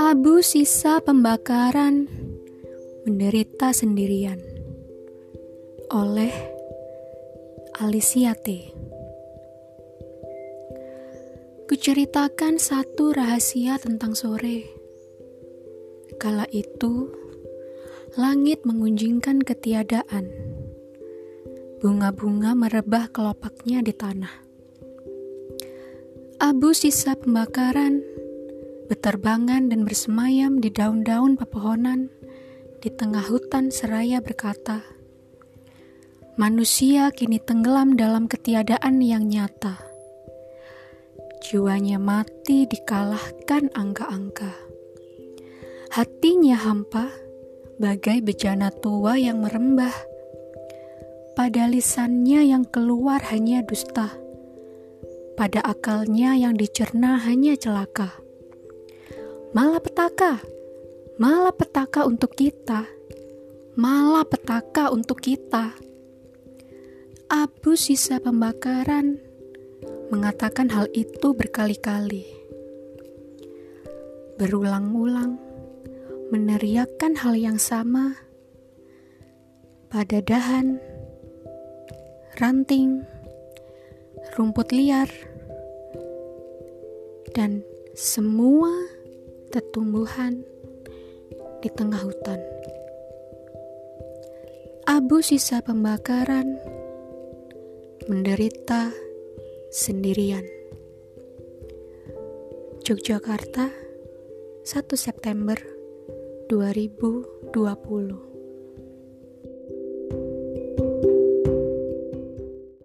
Abu sisa pembakaran menderita sendirian oleh Alicia T. Kuceritakan satu rahasia tentang sore. Kala itu, langit mengunjingkan ketiadaan. Bunga-bunga merebah kelopaknya di tanah. Abu sisa pembakaran berterbangan dan bersemayam di daun-daun pepohonan di tengah hutan seraya berkata, Manusia kini tenggelam dalam ketiadaan yang nyata. Jiwanya mati dikalahkan angka-angka. Hatinya hampa, bagai bejana tua yang merembah. Pada lisannya yang keluar hanya dusta. Pada akalnya yang dicerna hanya celaka petaka, malah petaka untuk kita, malah petaka untuk kita. Abu sisa pembakaran mengatakan hal itu berkali-kali. Berulang-ulang meneriakkan hal yang sama pada dahan, ranting, rumput liar, dan semua tetumbuhan di tengah hutan. Abu sisa pembakaran menderita sendirian. Yogyakarta, 1 September 2020